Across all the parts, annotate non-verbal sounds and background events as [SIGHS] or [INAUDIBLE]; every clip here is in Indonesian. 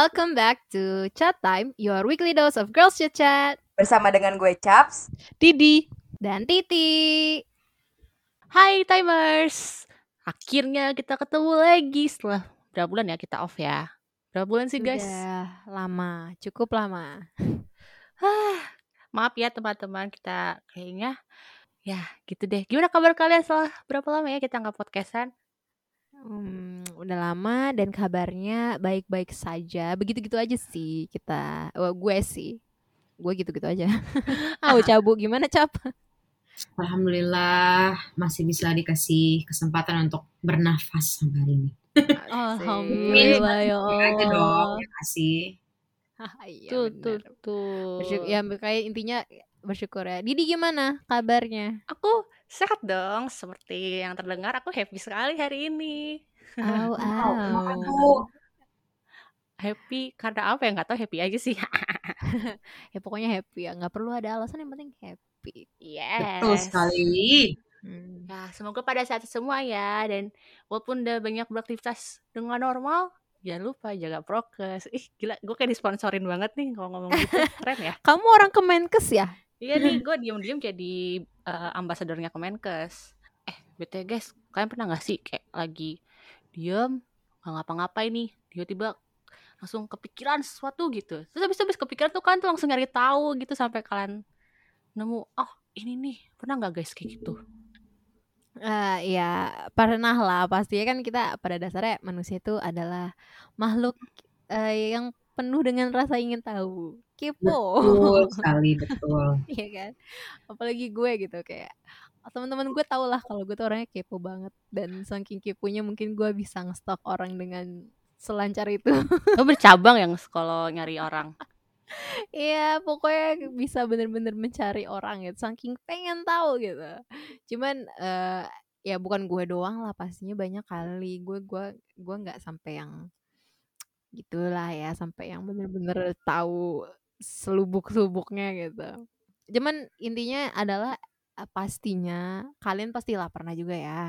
welcome back to Chat Time, your weekly dose of girls chit chat. Bersama dengan gue Chaps, Didi. Dan Titi. Hai Timers. Akhirnya kita ketemu lagi setelah berapa bulan ya kita off ya. Berapa bulan sih guys? Sudah lama, cukup lama. [SIGHS] Maaf ya teman-teman kita kayaknya ya gitu deh. Gimana kabar kalian setelah berapa lama ya kita nggak podcastan? Hmm, udah lama dan kabarnya baik-baik saja. Begitu-gitu aja sih kita. Wah, gue sih. Gue gitu-gitu aja. [LAUGHS] ah, cabu gimana cap? Alhamdulillah masih bisa dikasih kesempatan untuk bernafas sampai hari ini. [LAUGHS] Alhamdulillah ya Aja dong, Allah. ya kasih. [LAUGHS] Iya, tuh, tuh, tuh. Bersyukur, ya kayak intinya bersyukur ya. Didi gimana kabarnya? Aku sehat dong, seperti yang terdengar aku happy sekali hari ini. Au, [LAUGHS] au. tuh? Happy karena apa ya nggak tahu happy aja sih. [LAUGHS] Ya pokoknya happy ya. Nggak perlu ada alasan yang penting happy. yes. Betul sekali. Hmm. Ya, semoga pada saat semua ya dan walaupun udah banyak beraktivitas dengan normal, jangan lupa jaga prokes. Ih, gila, gue kayak disponsorin banget nih kalau ngomong gitu. [LAUGHS] Keren ya? Kamu orang Kemenkes ya? Iya nih, gue diem-diem jadi eh, ambasadornya Kemenkes. Eh, BTW guys, kalian pernah gak sih kayak lagi diem, gak ngapa-ngapain nih, tiba-tiba langsung kepikiran sesuatu gitu. Terus habis itu habis kepikiran tuh kalian tuh langsung nyari tahu gitu sampai kalian nemu, oh ini nih, pernah gak guys kayak gitu? Eh, ya pernah lah pastinya kan kita pada dasarnya manusia itu adalah makhluk eh, yang penuh dengan rasa ingin tahu kepo Betul [LAUGHS] sekali, betul. Iya kan apalagi gue gitu kayak teman-teman gue tau lah kalau gue tuh orangnya kepo banget dan saking keponya mungkin gue bisa ngestok orang dengan selancar itu [LAUGHS] Lo bercabang yang kalau nyari orang. Iya, pokoknya bisa bener-bener mencari orang gitu, saking pengen tahu gitu. Cuman eh ya bukan gue doang lah, pastinya banyak kali. Gue gue gue nggak sampai yang gitulah ya, sampai yang bener-bener tahu selubuk-selubuknya gitu. Cuman intinya adalah eh, pastinya kalian pastilah pernah juga ya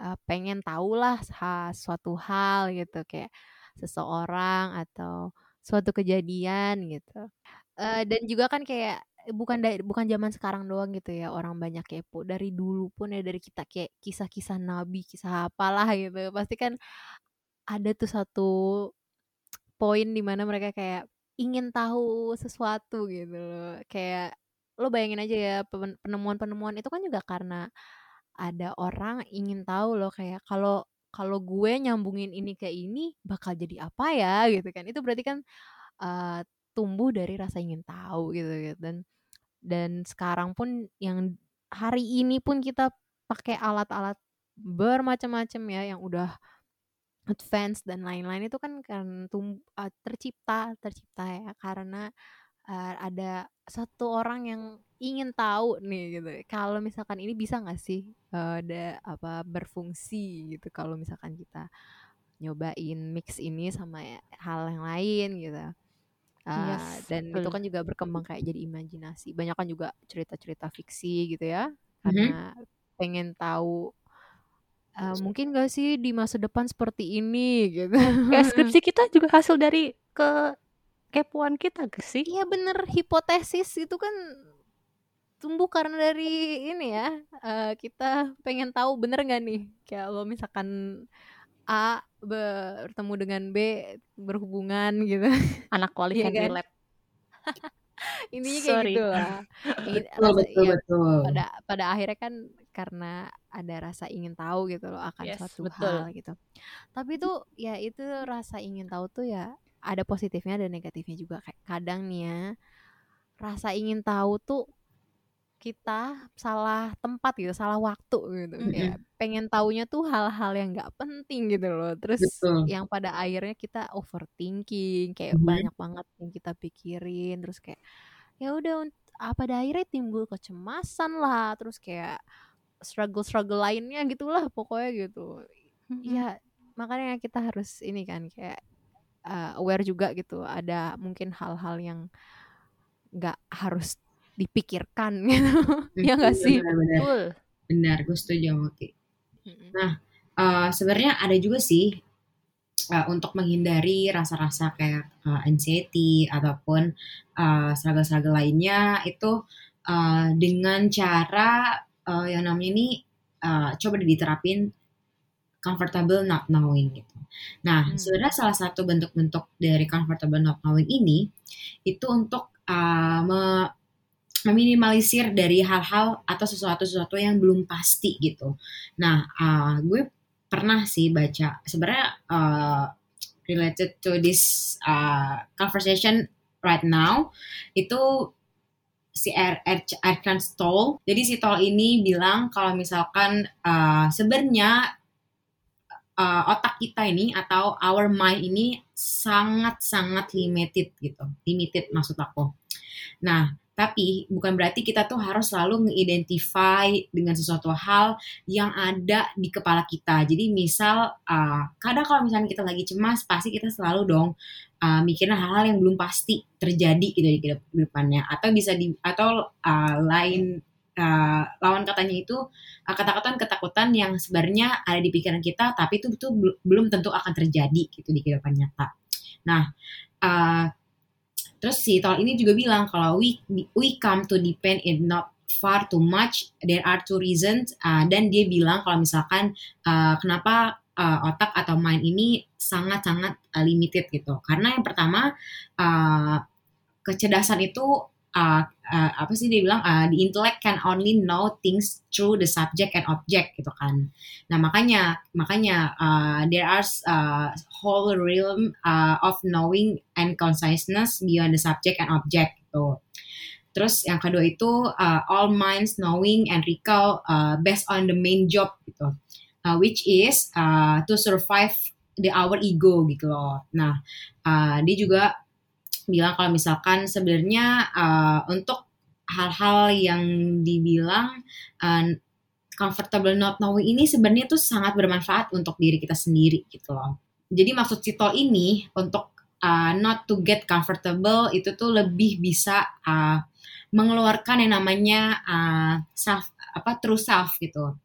eh, pengen tahu lah suatu hal gitu kayak seseorang atau suatu kejadian gitu. Eh, dan juga kan kayak bukan dari bukan zaman sekarang doang gitu ya orang banyak kepo dari dulu pun ya dari kita kayak kisah-kisah nabi kisah apalah gitu pasti kan ada tuh satu poin di mana mereka kayak ingin tahu sesuatu gitu loh kayak lo bayangin aja ya pen- penemuan-penemuan itu kan juga karena ada orang ingin tahu loh kayak kalau kalau gue nyambungin ini ke ini bakal jadi apa ya gitu kan itu berarti kan eh, tumbuh dari rasa ingin tahu gitu, gitu. dan dan sekarang pun yang hari ini pun kita pakai alat-alat bermacam-macam ya yang udah advance dan lain-lain itu kan kan tum- uh, tercipta tercipta ya karena uh, ada satu orang yang ingin tahu nih gitu kalau misalkan ini bisa nggak sih uh, ada apa berfungsi gitu kalau misalkan kita nyobain mix ini sama ya- hal yang lain gitu. Uh, Yes, dan itu betul. kan juga berkembang kayak jadi imajinasi. Banyak kan juga cerita-cerita fiksi gitu ya karena pengen tahu uh, mungkin gak sih di masa depan seperti ini gitu Kayak skripsi kita juga hasil dari kekepoan kita gak sih? Iya bener hipotesis itu kan tumbuh karena dari ini ya eh, kita pengen tahu bener nggak nih kayak lo misalkan A bertemu dengan B berhubungan gitu Anak [LAUGHS] kuali Iya can kan? relate. [LAUGHS] intinya kayak Sorry. gitu lah [LAUGHS] Betul, betul, ya, betul. pada pada akhirnya kan karena ada rasa ingin tahu gitu loh akan Yes, suatu betul. hal gitu tapi tuh ya itu rasa ingin tahu tuh ya ada positifnya dan negatifnya juga kayak kadang nih ya rasa ingin tahu tuh kita salah tempat gitu salah waktu gitu Mm-mm. kayak pengen taunya tuh hal-hal yang nggak penting gitu loh terus Betul. yang pada akhirnya kita overthinking kayak Mhm. banyak banget yang kita pikirin terus kayak ya udah ah, pada akhirnya timbul kecemasan lah terus kayak struggle struggle lainnya gitulah pokoknya gitu ya makanya kita harus ini kan kayak uh, aware juga gitu ada mungkin hal-hal yang nggak harus dipikirkan [LAUGHS] gitu ya nggak sih Benar-benar. Betul. Benar, gue setuju sama Ki. Mm-mm. Eh, sebenarnya ada juga sih uh, untuk menghindari rasa-rasa kayak uh, anxiety ataupun uh, struggle-struggle lainnya itu uh, dengan cara uh, yang namanya ini uh, coba diterapin comfortable not knowing gitu. Nah, Hmm. sebenarnya salah satu bentuk-bentuk dari comfortable not knowing ini itu untuk uh, me- meminimalisir dari hal-hal atau sesuatu-sesuatu yang belum pasti gitu. Nah, uh, gue pernah sih baca sebenarnya uh, related to this uh, conversation right now itu si Er- Er- Ernst Toll. Jadi si Toll ini bilang kalau misalkan uh, sebenarnya uh, otak kita ini atau our mind ini sangat-sangat limited gitu. Limited maksud aku. Nah, tapi bukan berarti kita tuh harus selalu nge-identify dengan sesuatu hal yang ada di kepala kita. Jadi misal, uh, kadang kalau misalnya kita lagi cemas, pasti kita selalu dong uh, mikirin hal-hal yang belum pasti terjadi gitu di ke depannya. Atau bisa di atau uh, lain uh, lawan katanya itu uh, ketakutan-ketakutan yang sebenarnya ada di pikiran kita, tapi itu bel- belum tentu akan terjadi gitu di kehidupan nyata. Nah, uh, terus si Tol ini juga bilang kalau we we come to depend it not far too much. There are two reasons. Uh, dan dia bilang kalau misalkan uh, kenapa uh, otak atau mind ini sangat-sangat uh, limited gitu. Karena yang pertama uh, kecerdasan itu uh, uh, apa sih dia bilang uh, the intellect can only know things through the subject and object gitu kan. Nah makanya makanya uh, there are uh, whole realm uh, of knowing and consciousness beyond the subject and object gitu. Terus yang kedua itu uh, all minds knowing and recall uh, based on the main job gitu, uh, which is uh, to survive the our ego gitu loh. Nah uh, dia juga bilang kalau misalkan sebenarnya uh, untuk hal-hal yang dibilang uh, comfortable not knowing ini sebenarnya tuh sangat bermanfaat untuk diri kita sendiri gitu loh. Jadi maksud Citol ini untuk uh, not to get comfortable itu tuh lebih bisa uh, mengeluarkan yang namanya uh, self apa true self gitu.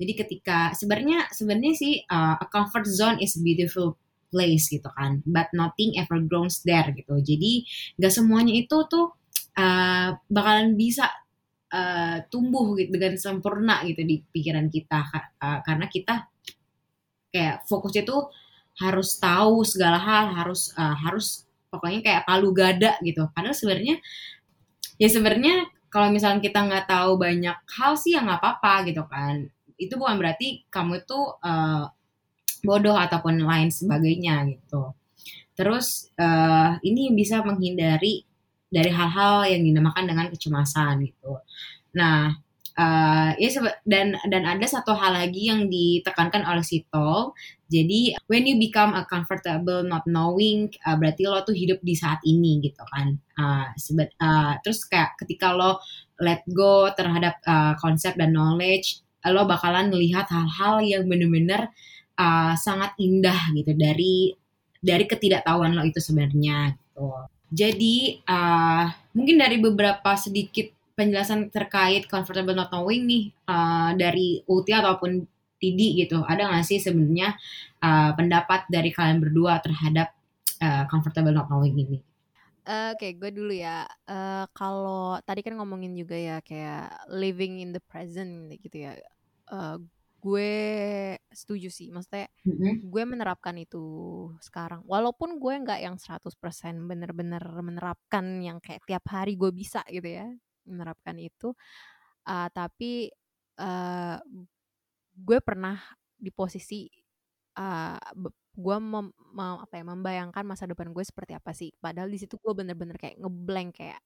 Jadi ketika sebenarnya sebenarnya sih uh, a comfort zone is a beautiful place gitu kan, but nothing ever grows there gitu. Jadi gak semuanya itu tuh uh, bakalan bisa uh, tumbuh gitu dengan sempurna gitu di pikiran kita. Uh, karena kita kayak fokusnya tuh harus tahu segala hal harus uh, harus pokoknya kayak palu gada gitu. Padahal sebenarnya ya sebenarnya kalau misalnya kita nggak tahu banyak hal sih ya nggak apa-apa gitu kan itu bukan berarti kamu itu uh, bodoh ataupun lain sebagainya gitu. Terus uh, ini bisa menghindari dari hal-hal yang dinamakan dengan kecemasan gitu. Nah uh, ya dan dan ada satu hal lagi yang ditekankan oleh si Tol. Jadi when you become a comfortable not knowing uh, berarti lo tuh hidup di saat ini gitu kan. Uh, sebe- uh, terus kayak ketika lo let go terhadap uh, konsep dan knowledge lo bakalan melihat hal-hal yang bener-bener uh, sangat indah gitu dari dari ketidaktahuan lo itu sebenarnya gitu jadi uh, mungkin dari beberapa sedikit penjelasan terkait comfortable not knowing nih uh, dari Uti ataupun Tidi gitu ada nggak sih sebenarnya uh, pendapat dari kalian berdua terhadap uh, comfortable not knowing ini? Uh, Oke, okay, gue dulu ya. Uh, kalau tadi kan ngomongin juga ya kayak living in the present gitu ya. Uh, gue setuju sih, maksudnya mm-hmm. gue menerapkan itu sekarang. Walaupun gue nggak yang 100% bener-bener menerapkan yang kayak tiap hari gue bisa gitu ya menerapkan itu. Uh, tapi uh, gue pernah di posisi uh, gue mem, mem, apa ya membayangkan masa depan gue seperti apa sih. Padahal di situ gue bener-bener kayak ngeblank kayak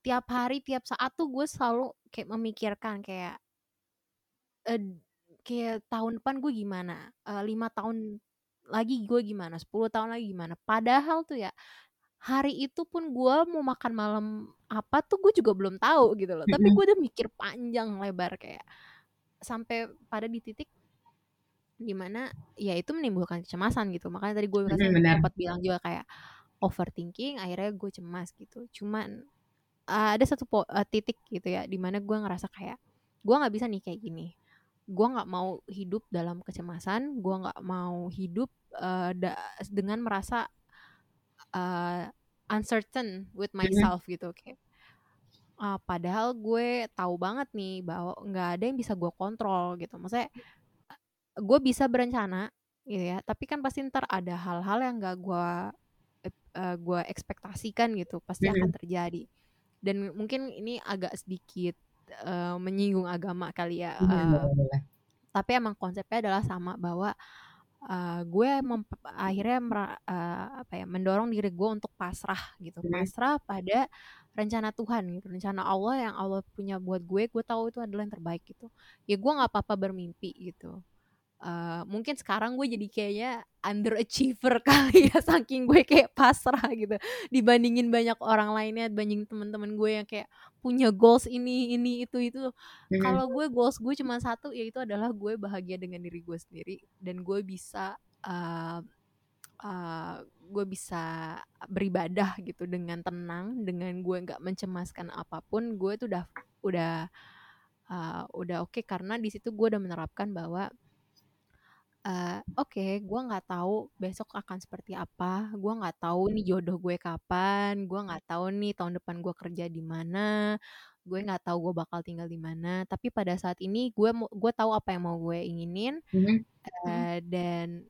tiap hari tiap saat tuh gue selalu kayak memikirkan kayak uh, kayak tahun depan gue gimana? Lima uh, tahun lagi gue gimana? 10 tahun lagi gimana? Padahal tuh ya hari itu pun gue mau makan malam apa tuh gue juga belum tahu gitu loh. Tapi gue udah mikir panjang lebar kayak sampai pada di titik di mana ya itu menimbulkan kecemasan gitu. Makanya tadi gue sempat bilang juga kayak overthinking akhirnya gue cemas gitu. Cuman uh, ada satu uh, titik gitu ya di mana gue ngerasa kayak gue nggak bisa nih kayak gini. Gue nggak mau hidup dalam kecemasan gue nggak mau hidup uh, dengan merasa uh, uncertain with myself gitu kayak uh, padahal gue tahu banget nih bahwa nggak ada yang bisa gue kontrol gitu. Maksudnya gue bisa berencana gitu ya. Tapi kan pasti ntar ada hal-hal yang nggak gue uh, gue ekspektasikan gitu pasti mm -hmm. akan terjadi. Dan mungkin ini agak sedikit uh, menyinggung agama kali ya uh, tapi emang konsepnya adalah sama bahwa uh, gue akhirnya uh, apa ya mendorong diri gue untuk pasrah gitu. Hmm. pasrah pada rencana Tuhan gitu rencana Allah yang Allah punya buat gue gue tahu itu adalah yang terbaik gitu. Ya gue nggak apa-apa bermimpi gitu uh, mungkin sekarang gue jadi kayaknya underachiever [LAUGHS] kali ya saking gue kayak pasrah gitu. Dibandingin banyak orang lainnya dibanding teman-teman gue yang kayak punya goals ini ini itu itu. Mm-hmm. kalau gue goals gue cuma satu yaitu adalah gue bahagia dengan diri gue sendiri. Dan gue bisa uh, uh, gue bisa beribadah gitu dengan tenang dengan gue nggak mencemaskan apa pun gue tuh udah udah uh, udah oke. Okay, karena di situ gue udah menerapkan bahwa uh, oke okay, gue nggak tahu besok akan seperti apa gue nggak tahu nih jodoh gue kapan gue nggak tahu nih tahun depan gue kerja di mana gue nggak tahu gue bakal tinggal di mana tapi pada saat ini gue gue tahu apa yang mau gue inginin mm-hmm. uh, dan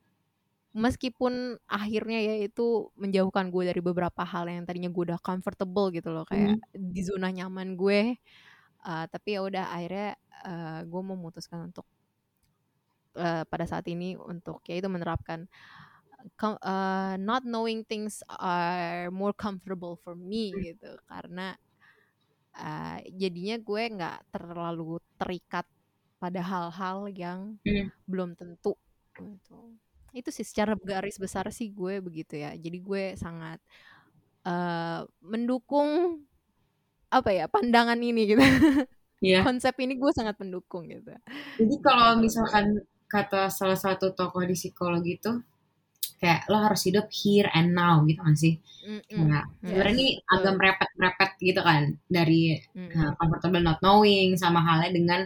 meskipun akhirnya ya itu menjauhkan gue dari beberapa hal yang tadinya gue udah comfortable gitu loh kayak mm. di zona nyaman gue uh, tapi ya udah akhirnya uh, gue memutuskan untuk uh, pada saat ini untuk ya itu menerapkan uh, not knowing things are more comfortable for me hmm. gitu karena uh, jadinya gue nggak terlalu terikat pada hal-hal yang mm. belum tentu gitu. itu sih secara garis besar sih gue begitu ya jadi gue sangat uh, mendukung apa ya pandangan ini gitu yeah. [LAUGHS] konsep ini gue sangat mendukung gitu jadi kalau misalkan kata salah satu tokoh di psikologi itu kayak lo harus hidup here and now gitu kan sih. Mm nah sebenarnya ini agak merepet-merepet gitu kan dari mm uh, comfortable not knowing sama halnya dengan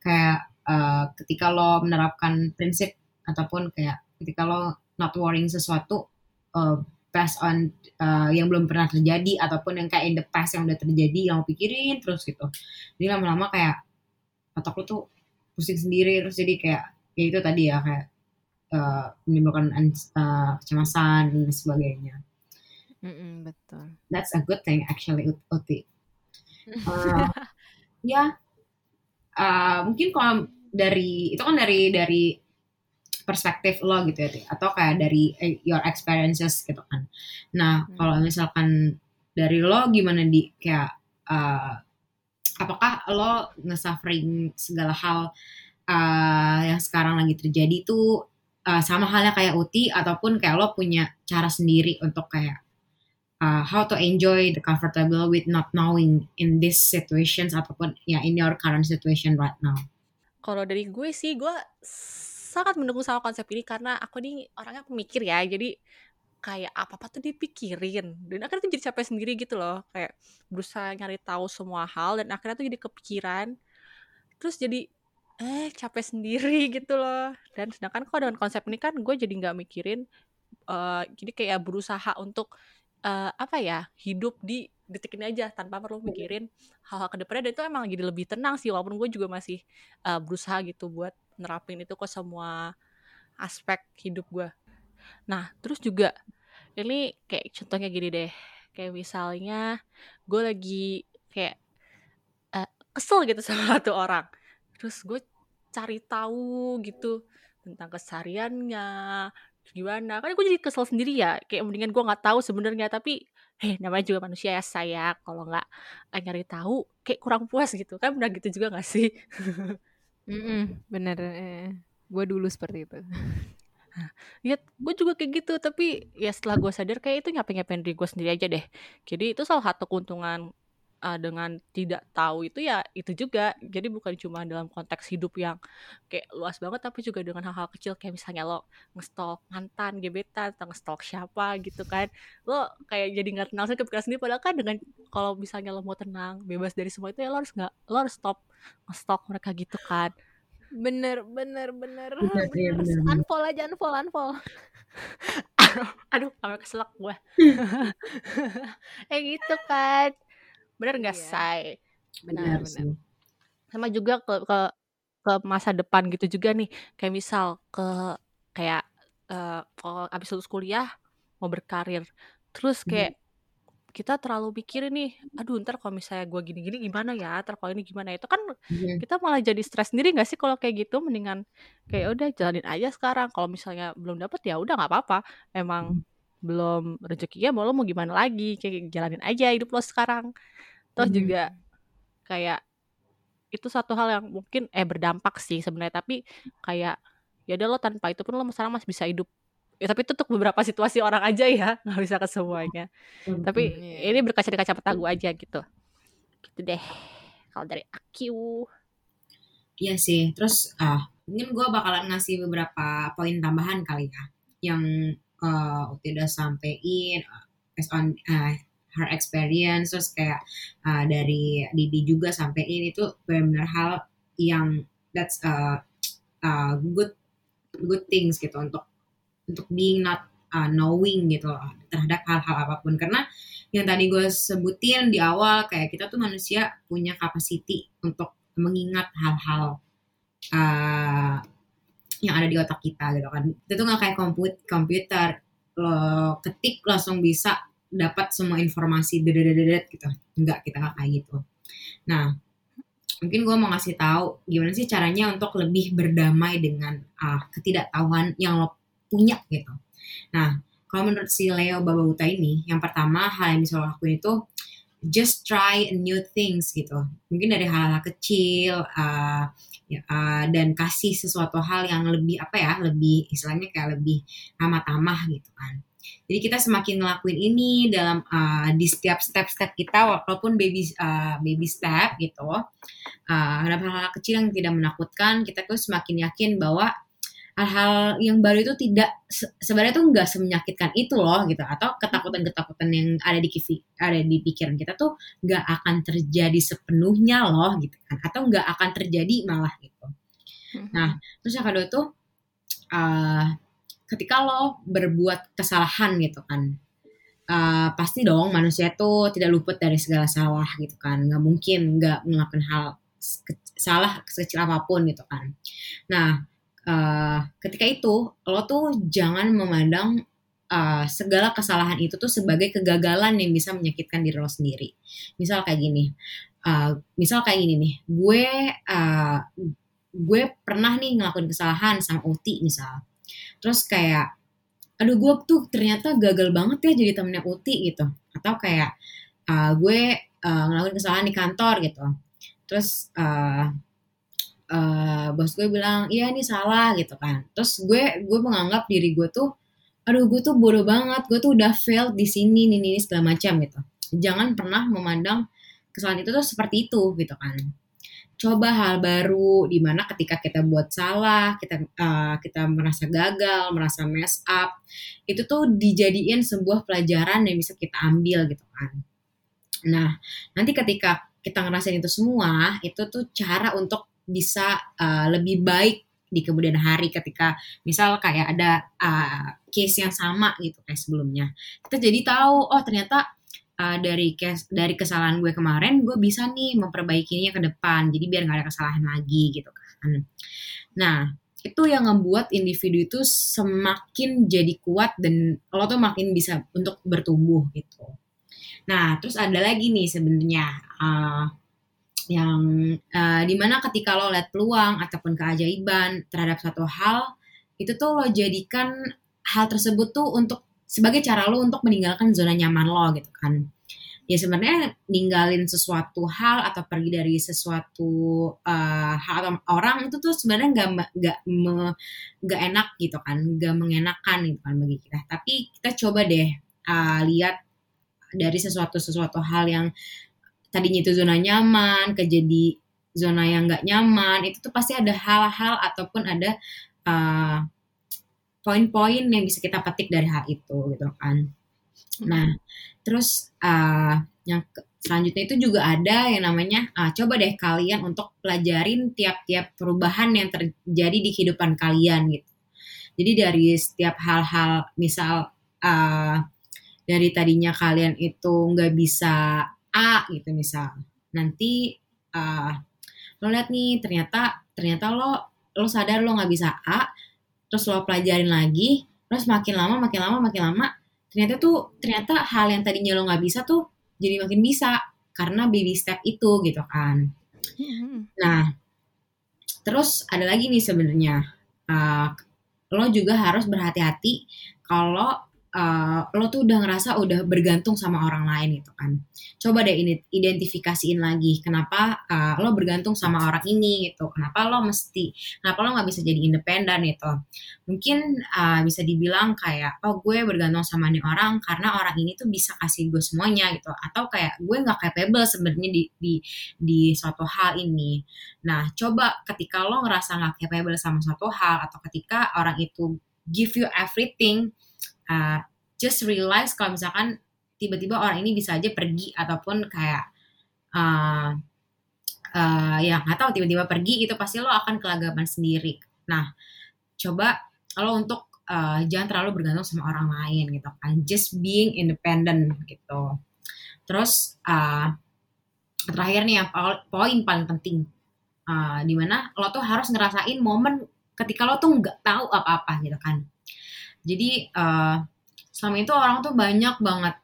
kayak uh, ketika lo menerapkan prinsip ataupun kayak ketika lo not worrying sesuatu uh, based on uh, yang belum pernah terjadi ataupun yang kayak in the past yang udah terjadi yang lo pikirin terus gitu. Jadi lama-lama kayak otak lo tuh pusing sendiri terus jadi kayak ya itu tadi ya kayak uh, menimbulkan uh, kecemasan dan sebagainya. Mm-mm, betul. That's a good thing actually Uti. Uh, [LAUGHS] ya uh, mungkin kalau dari itu kan dari dari perspektif lo gitu ya atau kayak dari your experiences gitu kan. Nah hmm. kalau misalkan dari lo gimana di kayak uh, apakah lo nge-suffering segala hal uh, yang sekarang lagi terjadi tuh uh, sama halnya kayak Uti ataupun kayak lo punya cara sendiri untuk kayak uh, how to enjoy the comfortable with not knowing in these situations ataupun ya in your current situation right now. Kalau dari gue sih gue sangat mendukung sama konsep ini karena aku nih orangnya pemikir ya jadi kayak apa-apa tuh dipikirin dan akhirnya tuh jadi capek sendiri gitu loh kayak berusaha nyari tahu semua hal dan akhirnya tuh jadi kepikiran terus jadi eh capek sendiri [LAUGHS] gitu loh. Dan sedangkan kalau dengan konsep ini kan gue jadi nggak mikirin uh, jadi kayak berusaha untuk uh, apa ya hidup di detik ini aja tanpa perlu mikirin hal-hal ke depannya dan itu emang jadi lebih tenang sih walaupun gue juga masih uh, berusaha gitu buat nerapin itu ke semua aspek hidup gue. Nah terus juga ini kayak contohnya gini deh. Kayak misalnya gue lagi kayak uh, kesel gitu [LAUGHS] sama satu orang terus gue cari tahu gitu tentang kesehariannya gimana. Kan gue jadi kesel sendiri ya kayak mendingan gue nggak tahu sebenarnya. Tapi eh namanya juga manusia ya saya kalau nggak eh, nyari tahu kayak kurang puas gitu. Kan benar gitu juga gak sih? Mm -mm, bener eh, gue dulu seperti itu. Ya gue juga kayak gitu. Tapi ya setelah gue sadar kayak itu nyapain nyapain diri gue sendiri aja deh. Jadi itu salah satu keuntungan uh, dengan tidak tahu itu ya itu juga. Jadi bukan cuma dalam konteks hidup yang kayak luas banget tapi juga dengan hal-hal kecil kayak misalnya lo ngestalk mantan gebetan atau ngestalk siapa gitu kan. Lo kayak jadi nggak tenang sih kepikiran sendiri padahal kan dengan kalau misalnya lo mau tenang bebas dari semua itu ya lo harus nggak lo harus stop ngestalk mereka gitu kan. Bener bener bener Bener, iya, bener. unfollow aja unfollow unfollow. Aduh sampai keselak gue. [LAUGHS] Eh gitu kan bener nggak Iya. say benar Benar benar sih. sama juga ke ke ke masa depan gitu juga nih. Kayak misal ke kayak eh, kalau abis lulus kuliah mau berkarir. Terus kayak kita terlalu pikirin nih aduh ntar kalau misalnya gue gini-gini gimana ya? Ntar kalau ini gimana? Itu kan Mhm. kita malah jadi stres sendiri nggak sih kalau kayak gitu? Mendingan kayak udah jalanin aja sekarang. Kalau misalnya belum dapet ya udah nggak apa-apa. Emang belum rezekinya mau lo mau gimana lagi? Kayak jalanin aja hidup lo sekarang terus Mhm. juga kayak itu satu hal yang mungkin eh berdampak sih sebenarnya tapi kayak ya udah lo tanpa itu pun lo sekarang masih bisa hidup ya tapi itu untuk beberapa situasi orang aja ya [LAUGHS] nggak bisa ke semuanya tapi Iya. ini berkaca di kacamata gue aja gitu gitu deh kalau dari aku Iya sih. Terus ah mungkin gue bakalan ngasih beberapa poin tambahan kali ya yang uh, udah sampein uh, based on uh, her experience terus kayak uh, dari Didi juga sampein itu benar-benar hal yang that's uh, uh, good good things gitu untuk untuk being not uh, knowing gitu loh terhadap hal-hal apa pun. Karena yang tadi gue sebutin di awal kayak kita tuh manusia punya capacity untuk mengingat hal-hal uh, yang ada di otak kita gitu kan. Itu tuh nggak kayak komputer komputer lo ketik langsung bisa dapat semua informasi dedet gitu. Enggak kita nggak kayak gitu. Nah mungkin gue mau ngasih tahu gimana sih caranya untuk lebih berdamai dengan uh, ketidaktahuan yang lo punya gitu. Nah kalau menurut si Leo Babauta ini yang pertama hal yang bisa lo lakuin itu just try new things gitu. Mungkin dari hal-hal kecil uh, ya, uh, dan kasih sesuatu hal yang lebih apa ya lebih istilahnya kayak lebih ramah-tamah gitu kan jadi kita semakin ngelakuin ini dalam uh, di setiap step-step kita walaupun baby uh, baby step gitu. Uh, hal-hal kecil yang tidak menakutkan kita tuh semakin yakin bahwa hal-hal yang baru itu tidak se- sebenarnya tuh nggak semenyakitkan itu loh gitu. Atau ketakutan-ketakutan yang ada di kifi, ada di pikiran kita tuh nggak akan terjadi sepenuhnya loh gitu kan. Atau nggak akan terjadi malah gitu. Nah, terus yang kedua tuh uh, ketika lo berbuat kesalahan gitu kan, uh, pasti dong manusia tuh tidak luput dari segala salah gitu kan, nggak mungkin nggak melakukan hal ke- salah sekecil apa pun gitu kan. Nah, uh, ketika itu lo tuh jangan memandang uh, segala kesalahan itu tuh sebagai kegagalan yang bisa menyakitkan diri lo sendiri. Misal kayak gini, uh, misal kayak gini nih, gue uh, gue pernah nih ngelakuin kesalahan sama Uti misal. Terus kayak, aduh gue tuh ternyata gagal banget ya jadi temennya Uti gitu. Atau kayak uh, gue uh, ngelakuin kesalahan di kantor gitu. Terus uh, uh, bos gue bilang, iya ini salah gitu kan. Terus gue gue menganggap diri gue tuh, aduh gue tuh bodoh banget, gue tuh udah failed di sini, ini, ini segala macam gitu. Jangan pernah memandang kesalahan itu tuh seperti itu gitu kan coba hal baru di mana ketika kita buat salah, kita uh, kita merasa gagal, merasa mess up, itu tuh dijadiin sebuah pelajaran yang bisa kita ambil gitu kan. Nah, nanti ketika kita ngerasain itu semua, itu tuh cara untuk bisa uh, lebih baik di kemudian hari ketika misal kayak ada uh, case yang sama gitu kayak sebelumnya. Kita jadi tahu oh ternyata uh, dari kes dari kesalahan gue kemarin gue bisa nih memperbaikinya ke depan. Jadi biar nggak ada kesalahan lagi gitu kan. Nah itu yang ngebuat individu itu semakin jadi kuat dan lo tuh makin bisa untuk bertumbuh gitu. Nah terus ada lagi nih sebenarnya uh, yang uh, di mana ketika lo lihat peluang ataupun keajaiban terhadap satu hal itu tuh lo jadikan hal tersebut tuh untuk sebagai cara lo untuk meninggalkan zona nyaman lo gitu kan. Ya sebenarnya ninggalin sesuatu hal atau pergi dari sesuatu uh, hal atau orang itu tuh sebenarnya nggak nggak nggak enak gitu kan nggak mengenakan gitu kan bagi kita. Tapi kita coba deh uh, lihat dari sesuatu sesuatu hal yang tadinya itu zona nyaman ke jadi zona yang nggak nyaman itu tuh pasti ada hal-hal ataupun ada uh, poin-poin yang bisa kita petik dari hal itu gitu kan. Nah, terus uh, yang selanjutnya itu juga ada yang namanya ah, coba deh kalian untuk pelajarin tiap-tiap perubahan yang terjadi di kehidupan kalian gitu. Jadi dari setiap hal-hal misal uh, dari tadinya kalian itu nggak bisa A gitu misal, nanti uh, lo lihat nih ternyata ternyata lo lo sadar lo nggak bisa A, terus lo pelajarin lagi, terus makin lama makin lama makin lama ternyata tuh ternyata hal yang tadinya lo nggak bisa tuh jadi makin bisa karena baby step itu gitu kan. Nah, terus ada lagi nih sebenarnya uh, lo juga harus berhati-hati kalau uh, lo tuh udah ngerasa udah bergantung sama orang lain gitu kan. Coba deh ini identifikasiin lagi kenapa uh, lo bergantung sama orang ini gitu. Kenapa lo mesti, kenapa lo nggak bisa jadi independen gitu. Mungkin uh, bisa dibilang kayak, oh gue bergantung sama nih orang karena orang ini tuh bisa kasih gue semuanya gitu. Atau kayak gue nggak capable sebenarnya di, di di suatu hal ini. Nah coba ketika lo ngerasa nggak capable sama suatu hal atau ketika orang itu give you everything uh, just realize kalau misalkan tiba-tiba orang ini bisa aja pergi ataupun kayak uh, uh, ya nggak tahu tiba-tiba pergi itu pasti lo akan kelagapan sendiri. Nah coba lo untuk uh, jangan terlalu bergantung sama orang lain gitu kan, just being independent gitu. Terus uh, terakhir nih yang poin paling penting, uh, di mana lo tuh harus ngerasain momen ketika lo tuh nggak tahu apa-apa gitu kan jadi uh, selama itu orang tuh banyak banget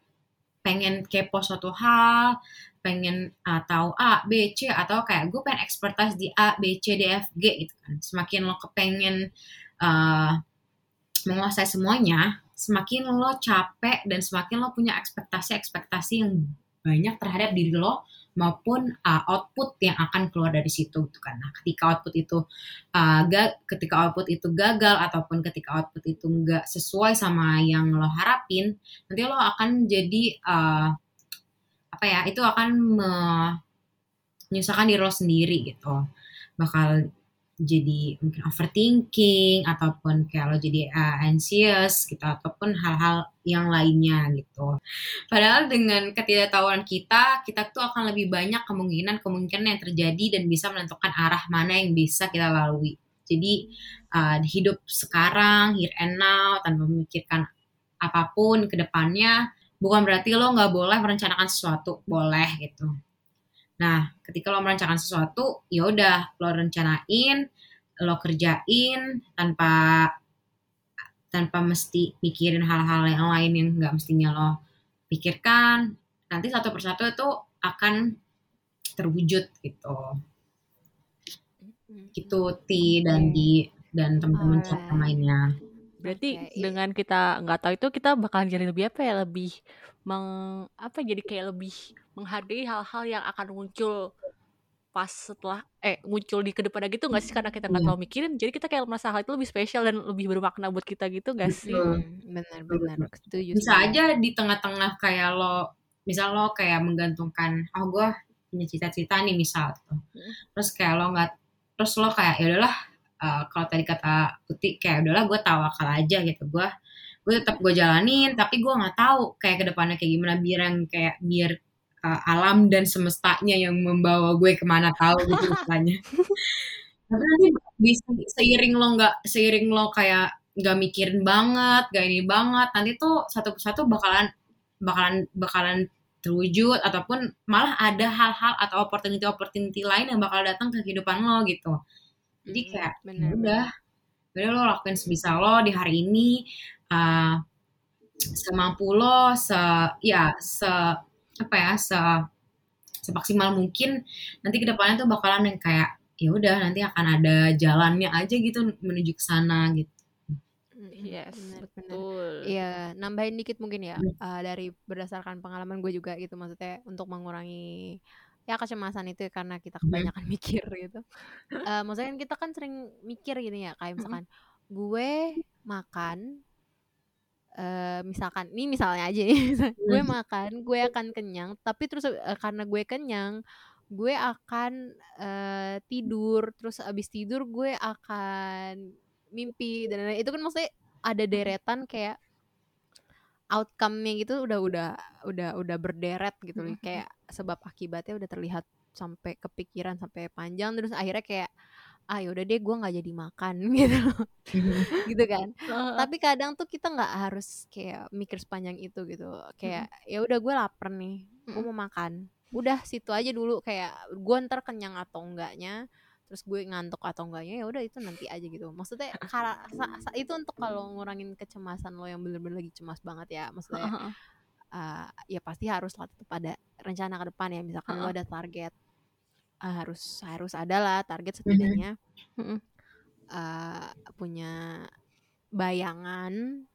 pengen kepo suatu hal, pengen uh, tahu A, B, C atau kayak gue pengen expertise di A, B, C, D, F, G gitu kan. Semakin lo kepengen uh, menguasai semuanya, semakin lo capek dan semakin lo punya ekspektasi-ekspektasi yang banyak terhadap diri lo maupun uh, output yang akan keluar dari situ gitu kan. Nah, ketika output itu uh, ketika output itu gagal ataupun ketika output itu enggak sesuai sama yang lo harapin, nanti lo akan jadi uh, apa ya? Itu akan menyusahkan diri lo sendiri gitu. Bakal jadi mungkin overthinking ataupun kayak lo jadi uh, anxious gitu ataupun hal-hal yang lainnya gitu. Padahal dengan ketidaktahuan kita, kita tuh akan lebih banyak kemungkinan-kemungkinan yang terjadi dan bisa menentukan arah mana yang bisa kita lalui. Jadi uh, hidup sekarang, here and now, tanpa memikirkan apa pun ke depannya, bukan berarti lo nggak boleh merencanakan sesuatu, boleh gitu. Nah, ketika lo merencanakan sesuatu, ya udah lo rencanain, lo kerjain tanpa tanpa mesti mikirin hal-hal yang lain yang nggak mestinya lo pikirkan. Nanti satu persatu itu akan terwujud gitu. Gitu Ti dan di dan teman-teman chat lainnya. Berarti okay. dengan kita nggak tahu itu kita bakalan jadi lebih apa ya lebih meng apa jadi kayak lebih menghargai hal-hal yang akan muncul pas setelah eh muncul di ke depannya gitu nggak sih? Karena kita nggak yeah. tahu mikirin jadi kita kayak merasa hal itu lebih spesial dan lebih bermakna buat kita gitu gak sih? Benar-benar setuju bisa aja di tengah-tengah kayak lo misal lo kayak menggantungkan oh gue punya cita-cita nih misal tuh hmm. terus kayak lo nggak terus lo kayak ya udahlah uh, kalau tadi kata Putih kayak udahlah gue tawakal aja gitu. Gue gue tetap gue jalanin tapi gue nggak tahu kayak ke depannya kayak gimana biar yang kayak biar uh, alam dan semestanya yang membawa gue ke mana tahu gitu misalnya. [LAUGHS] Tapi nanti bisa seiring lo nggak seiring lo kayak nggak mikirin banget gak ini banget nanti tuh satu persatu bakalan bakalan bakalan terwujud ataupun malah ada hal-hal atau opportunity opportunity lain yang bakal datang ke kehidupan lo gitu. Jadi kayak ya udah udah lo lakuin sebisa lo di hari ini uh, semampu lo se ya se apa ya se semaksimal mungkin nanti ke depannya tuh bakalan yang kayak ya udah nanti akan ada jalannya aja gitu menuju ke sana gitu. Yes, benar, betul. Iya, nambahin dikit mungkin ya uh, dari berdasarkan pengalaman gue juga gitu maksudnya untuk mengurangi ya kecemasan itu ya, karena kita kebanyakan [LAUGHS] mikir gitu. Uh, maksudnya kan kita kan sering mikir gitu ya kayak misalkan gue makan uh, misalkan ini misalnya aja nih [LAUGHS] gue hmm. makan gue akan kenyang tapi terus uh, karena gue kenyang gue akan uh, tidur terus abis tidur gue akan mimpi dan lain itu kan maksudnya ada deretan kayak outcome-nya gitu udah udah udah udah berderet gitu loh Mhm. kayak sebab akibatnya udah terlihat sampai kepikiran sampai panjang terus akhirnya kayak ah yaudah deh gue nggak jadi makan [LAUGHS] gitu. [LAUGHS] Gitu kan. Tapi kadang tuh kita nggak harus kayak mikir sepanjang itu gitu. Kayak ya udah gue lapar nih gue mau makan. Udah situ aja dulu. Kayak gue ntar kenyang atau enggaknya terus gue ngantuk atau enggaknya ya udah itu nanti aja gitu. Maksudnya kara- sa- sa- itu untuk kalau ngurangin kecemasan lo yang bener-bener lagi cemas banget ya. Maksudnya uh, ya pasti harus lah tetap ada rencana ke depan ya. Misalkan lo Heeh. ada target uh, harus harus ada lah target setidaknya Mm-mm. uh, punya bayangan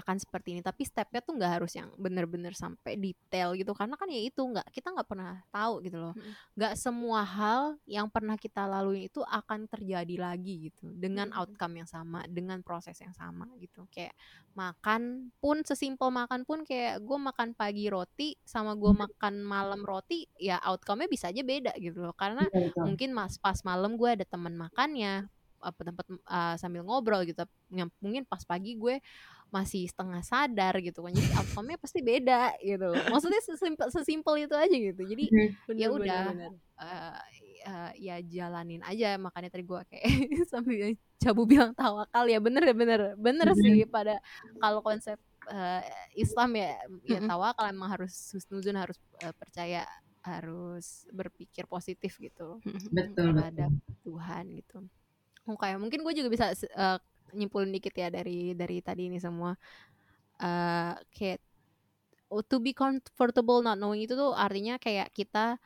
akan seperti ini tapi stepnya tuh nggak harus yang bener-bener sampai detail gitu karena kan ya itu nggak kita nggak pernah tahu gitu loh. Nggak semua hal yang pernah kita lalui itu akan terjadi lagi gitu dengan outcome yang sama dengan proses yang sama gitu. Kayak makan pun sesimpel makan pun kayak gue makan pagi roti sama gue makan malam roti ya outcome-nya bisa aja beda gitu loh. Karena Betul, betul. mungkin mas pas malam gue ada teman makannya apa tempat uh, sambil ngobrol gitu mungkin pas pagi gue masih setengah sadar gitu kan jadi outcome-nya pasti beda gitu maksudnya sesimpel sesimpel itu aja gitu jadi. Bener, ya udah bener. uh, uh, ya jalanin aja makanya tadi gue kayak [LAUGHS] sambil cabu bilang tawakal ya bener ya bener bener Mhm. sih pada kalau konsep uh, Islam ya ya tawakal emang harus husnuzon harus uh, percaya harus berpikir positif gitu Betul, terhadap betul. Tuhan gitu. Oke, mungkin gue juga bisa uh, nyimpulin dikit ya dari dari tadi ini semua. Uh, kayak oh, to be comfortable not knowing itu tuh artinya kayak kita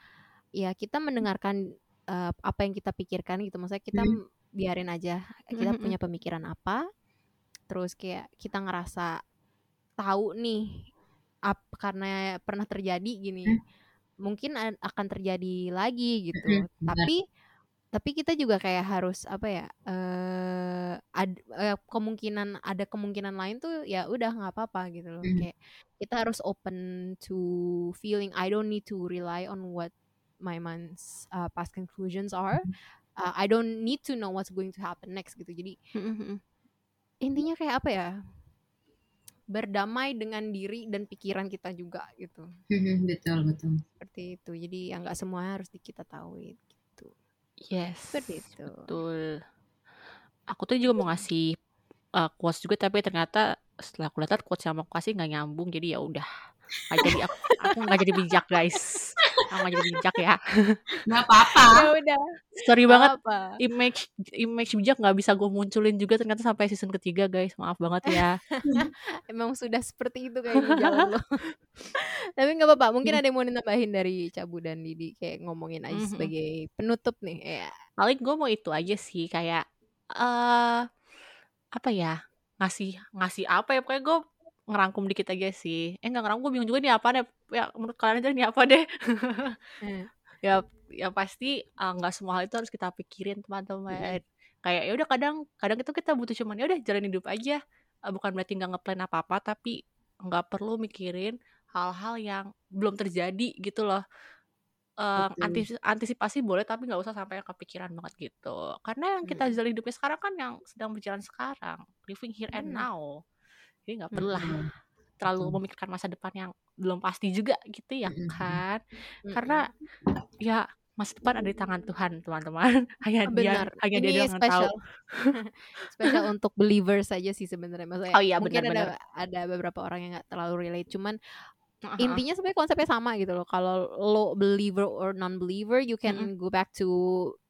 ya kita mendengarkan uh, apa yang kita pikirkan gitu. Maksudnya kita Hmm. biarin aja kita Mhm. punya pemikiran apa, terus kayak kita ngerasa tahu nih ap, karena pernah terjadi gini Hmm. mungkin akan terjadi lagi gitu benar. tapi tapi kita juga kayak harus apa ya eh ad- eh, kemungkinan ada kemungkinan lain tuh ya udah nggak apa-apa gitu loh. Mhm. kayak kita harus open to feeling I don't need to rely on what my mind's uh, past conclusions are. Uh, I don't need to know what's going to happen next gitu. Jadi Mm-mm. intinya kayak apa ya berdamai dengan diri dan pikiran kita juga gitu. Betul, betul. seperti itu. Jadi ya nggak semua harus di kita tahu gitu Yes. seperti itu Betul. Aku tuh juga mau ngasih uh, quotes juga tapi ternyata setelah aku lihat quotes yang mau aku kasih nggak nyambung jadi ya udah jadi aku nggak jadi bijak guys aku nggak jadi bijak ya. [LAUGHS] Nggak apa-apa. ya udah. Sorry banget apa image image bijak nggak bisa gue munculin juga ternyata sampai season ketiga guys. Maaf banget ya. [LAUGHS] Emang sudah seperti itu kayaknya jalan lo. [LAUGHS] Tapi nggak apa-apa mungkin ada yang mau nambahin dari Cabu dan Didi kayak ngomongin aja Mhm. sebagai penutup nih ya. Paling gue mau itu aja sih kayak eh apa ya ngasih ngasih apa ya pokoknya gue ngerangkum dikit aja sih. Eh nggak ngerangkum gue bingung juga nih apa deh. Ya menurut kalian aja nih apa deh. Eh, [LAUGHS] ya ya pasti uh, nggak semua hal itu harus kita pikirin teman-teman. Kayak ya udah kadang kadang itu kita butuh cuman ya udah jalan hidup aja. Uh, bukan berarti nggak ngeplan apa apa tapi nggak perlu mikirin hal-hal yang belum terjadi gitu loh. Uh, antis- antisipasi boleh tapi nggak usah sampai kepikiran banget gitu. Karena yang kita Mm. jalan hidupnya sekarang kan yang sedang berjalan sekarang living here and Mm. now jadi nggak perlu lah Betul. terlalu memikirkan masa depan yang belum pasti juga gitu ya kan. Mm-mm. karena ya masa depan ada di tangan Tuhan teman-teman. [LAUGHS] Hanya dia benar. hanya dia ini doang yang tahu. spesial [LAUGHS] spesial untuk believers saja sih sebenarnya. Maksudnya Oh iya, mungkin benar-benar. ada ada beberapa orang yang nggak terlalu relate. Cuman Heeh. intinya sebenarnya konsepnya sama gitu loh. Kalau lo believer or non believer you can go back to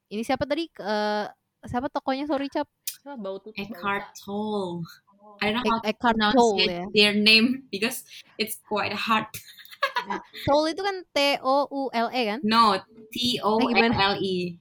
ini siapa tadi? Eh, siapa tokonya? Sorry cap. Ah, bau tutup Eckhart Tolle. I don't know how to Eckhart pronounce Tolle it, ya their name because it's quite hard. Toll itu kan T O U L E kan No, T O L L E.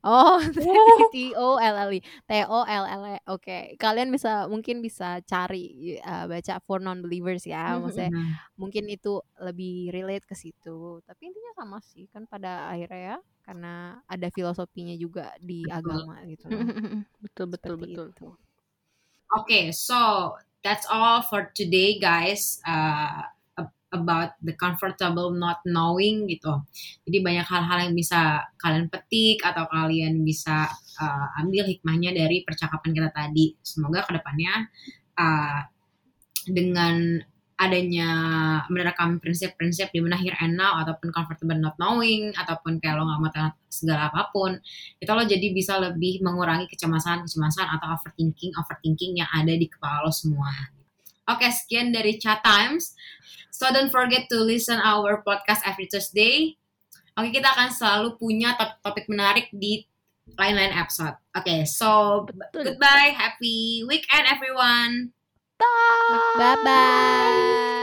Oh, [LAUGHS] [LAUGHS] T O L L I, T O L L E. Oke, kalian bisa mungkin bisa cari uh, baca for non believers ya. Mhm. Maksudnya Nah, mungkin itu lebih relate ke situ. Tapi intinya sama sih kan pada akhirnya ya, karena ada filosofinya juga di Betul. agama gitu. [LAUGHS] betul betul Seperti betul itu. Okay, so that's all for today, guys. Uh, ab- about the comfortable not knowing gitu. Jadi banyak hal-hal yang bisa kalian petik atau kalian bisa uh, ambil hikmahnya dari percakapan kita tadi. Semoga ke depannya uh, dengan adanya menerapkan prinsip-prinsip di mana here and now ataupun comfortable not knowing ataupun kayak lo nggak mau tahu segala apa pun itu lo jadi bisa lebih mengurangi kecemasan-kecemasan atau overthinking overthinking yang ada di kepala lo semua. Oke sekian dari Chat Times. So don't forget to listen our podcast every Thursday. Oke kita akan selalu punya topik-topik menarik di lain-lain episode. Oke so Betul. goodbye happy weekend everyone. Bye bye.